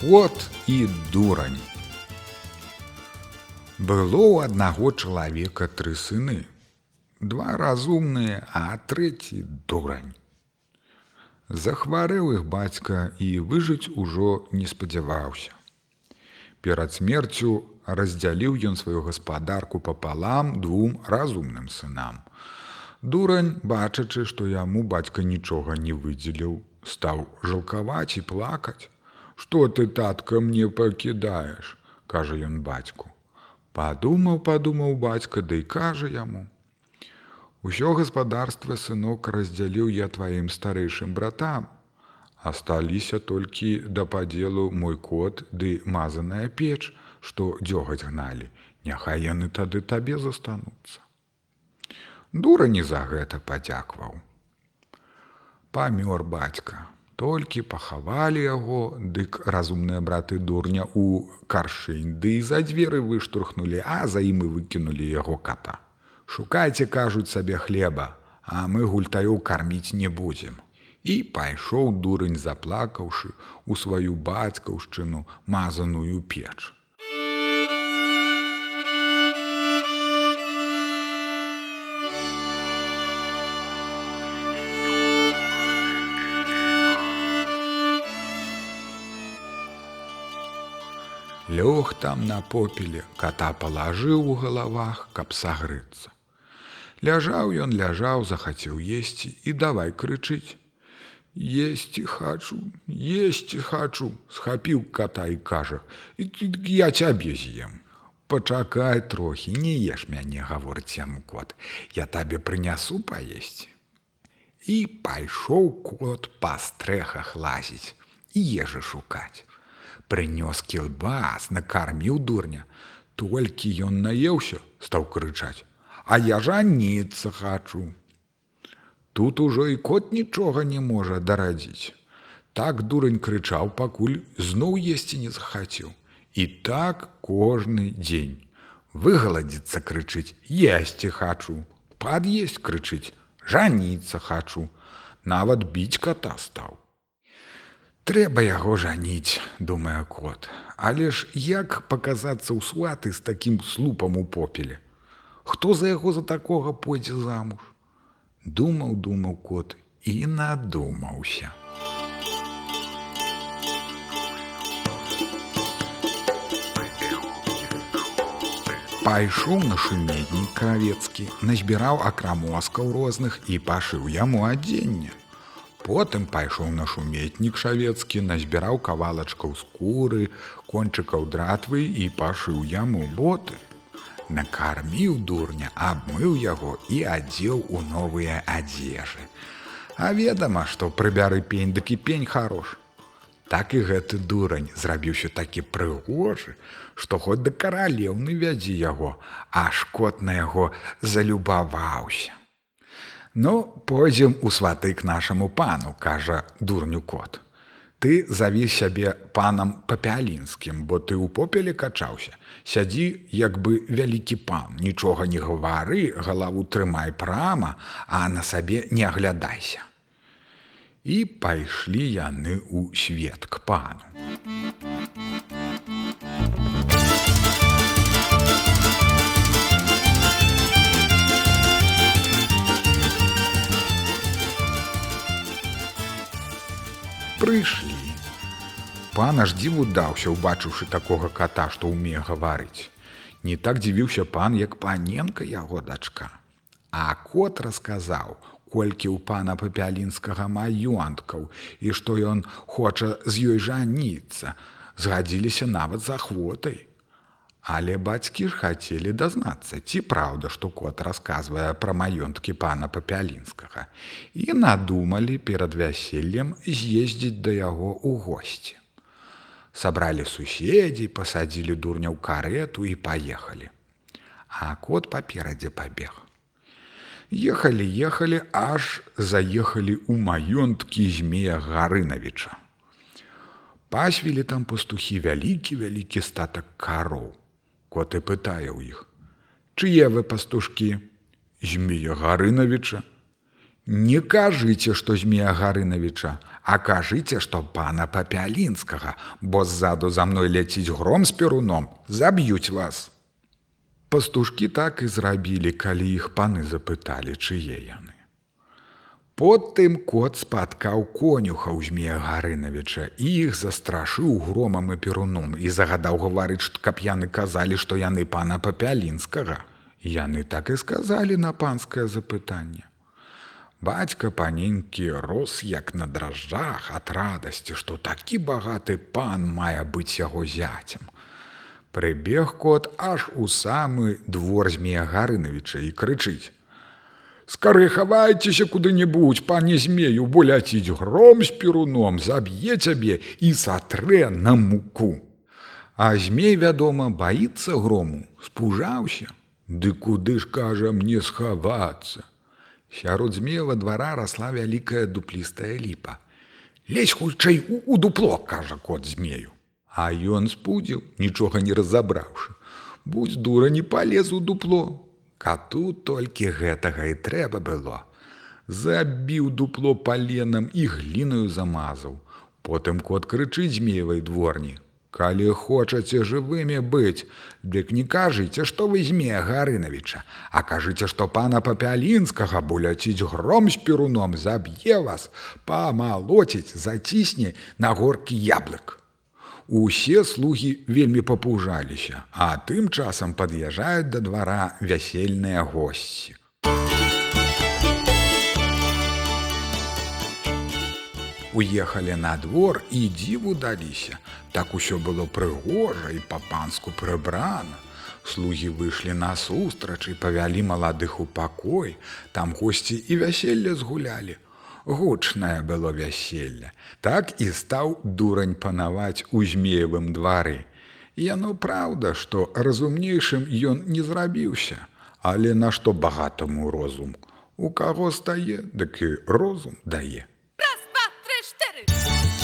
кот і дурань. Было ў аднаго чалавека тры сыны. Два разумныя, а трэці дурань. Захварэў іх бацька і выжыць ужо не спадзяваўся. Перад смерцю раздзяліў ён сваю гаспадарку папалам двум разумным сынам. Дурань, бачачы, што яму бацька нічога не выдзеліў, стаў жалкаваць і плакаць. Што ты татка мне пакідаеш, кажа ён бацьку. Падумаў, падумаў бацька, ды да кажа яму: Усё гаспадарства сынок раздзяліў я тваім старэйшым братам. Асталіся толькі да падзелу мой кот ды мазаная печ, што дзёгаць гналі, Няхай яны тады табе застануцца. Дура не за гэта падзякваў. Памёр бацька, толькі пахавалі яго, дык разумныя браты дурня ў каршынь, ды за дзверы выштурхнулі, а за ім і выкінулі яго ката. Шукайце, кажуць сабе хлеба, а мы гультаёў карміць не будзем. І пайшоў дурань, заплакаўшы у сваю бацькаўшчыну мазаную печ. Лёг там на попеле, кота палажыў у галавах, каб сагрыцца. Ляжаў ён ляжаў, захацеў есці і давай крычыць: Есці хачу, есці хачу, схапіў кота і кажа: я цябе з'ем. Пачакай трохі, не еш мяне, гаворыць яму кот, я табе прынясу паесці. І пайшоў кот па стрэхах лазіць і ежы шукаць. Прынёс кілбас, накарміў дурня. Толькі ён наеўся, стаў крычаць: « А я жаніцца хачу. Тут ужо і кот нічога не можа дарадзіць. Так дурань крычаў, пакуль зноў есці не захацеў. І так кожны дзень. Выгаладзіцца крычыць, есці хачу, пад'есть крычыць, жаніцца хачу, нават біць кота стаў. Трэба яго жаніць, думае кот, Але ж як паказацца ў сваты з такім слупам у попеле. Хто за яго за такога пойдзе замуж? Думаў, думаў кот і надумаўся. Пайшоў на шуметнік кравецкі, назбіраў акрамоскаў розных і пашыў яму адзення. Потым пайшоў на шуметнік шавецкі, назбіраў кавалачкаў скуры, кончыкаў дратвы і пашыў яму боты. Накарміў дурня, абмыў яго і адзеў у новыя адзежы. А ведама, што прыбяры пень дык і пень хорош. Так і гэты дурань зрабіўся такі прыгожы, што хоць да каралеўны вядзі яго, аж кот на яго залюбаваўся. Ну, пойдзем у сваты к нашаму пану, кажа дурню кот. Ты заві сябе панам папялінскім, бо ты ў попеле качаўся. Сядзі, як бы вялікі пан, нічога не гавары, галаву трымай прама, а на сабе не аглядайся. І пайшлі яны ў свет к пану. Прыйшлі. Пан аж дзіву даўся, убачыўшы такога кота, што ўмее гаварыць. Не так дзівіўся пан, як паненка яго дачка. А кот расказаў, колькі ў пана папялінскага маёнткаў і што ён хоча з ёй жаніцца, згадзіліся нават за ахвотай. Але бацькі ж хацелі дазнацца, ці праўда, што кот расказвае пра маёнткі пана папялінскага і надумалі перад вяселлем з'ездзіць да яго ў госці. Сабралі суседзей, пасадзілі дурня ў карету і паехалі. А кот паперадзе пабег. Ехалі, ехалі, аж заехалі ў маёнткі змея Гарынавіча. Пасвілі там пастухі вялікі вялікі статак кароў. Кот і пытае ў іх: Чые вы пастушкі, змея Гарынавіча? Не кажыце, што змея Гарынавіча, А кажыце, што пана папялінскага, бо ззаду за мной ляціць гром з перуном, заб'юць вас. Пастушкі так і зрабілі, калі іх паны запыталі, чые яны. Потым кот спаткаў конюха ў змея Гарынавіча і іх застрашыў громам і перуном і загадаў гаварыць, каб яны казалі, што яны пана папялінскага. Яны так і сказалі на панскае запытанне. Бацька паненькі рос як на дражджах ад радасці, што такі багаты пан мае быць яго зяцем. Прыбег кот аж у самы двор змея Гарынавіча і крычыць: Скары хавайцеся куды-небудзь, пане змею, бо ляціць гром з перуном, заб'е цябе і сатрэ на муку. А змей, вядома, баіцца грому, спужаўся. Ды куды ж кажа мне схавацца. Сярод змеева двара расла вялікая дуплістая ліпа. Лезь хутчэй у, у дупло, кажа кот змею. А ён спудзіў, нічога не разабраўшы. Будзь дура не палез у дупло, Кату толькі гэтага і трэба было. Забіў дупло паленам і глінаю замазаў. Потым кот крычыць змеевай дворні. Калі хочаце жывымі быць, дык не кажыце, што вы змея Гарынавіча, а кажыце, што пана папялінскага буляціць гром з перуном заб'е вас, памалоціць, зацісне на горкі яблык. Усе слугі вельмі папужаліся, а тым часам пад'язджаюць да двара вясельныя госці. Уехалі на двор і дзіву даліся. Так усё было прыгожа і па-панску прыбрана. Слугі выйшлі насустрач і павялі маладых у пакой, там госці і вяселле згулялі. Гучнае было вяселле. Так і стаў дурань панаваць у змеевым двары. Яно праўда, што разумнейшым ён не зрабіўся, але нашто багатаму розум. У каго стае, дык і розум дае. Раз, два, тры, чатыры.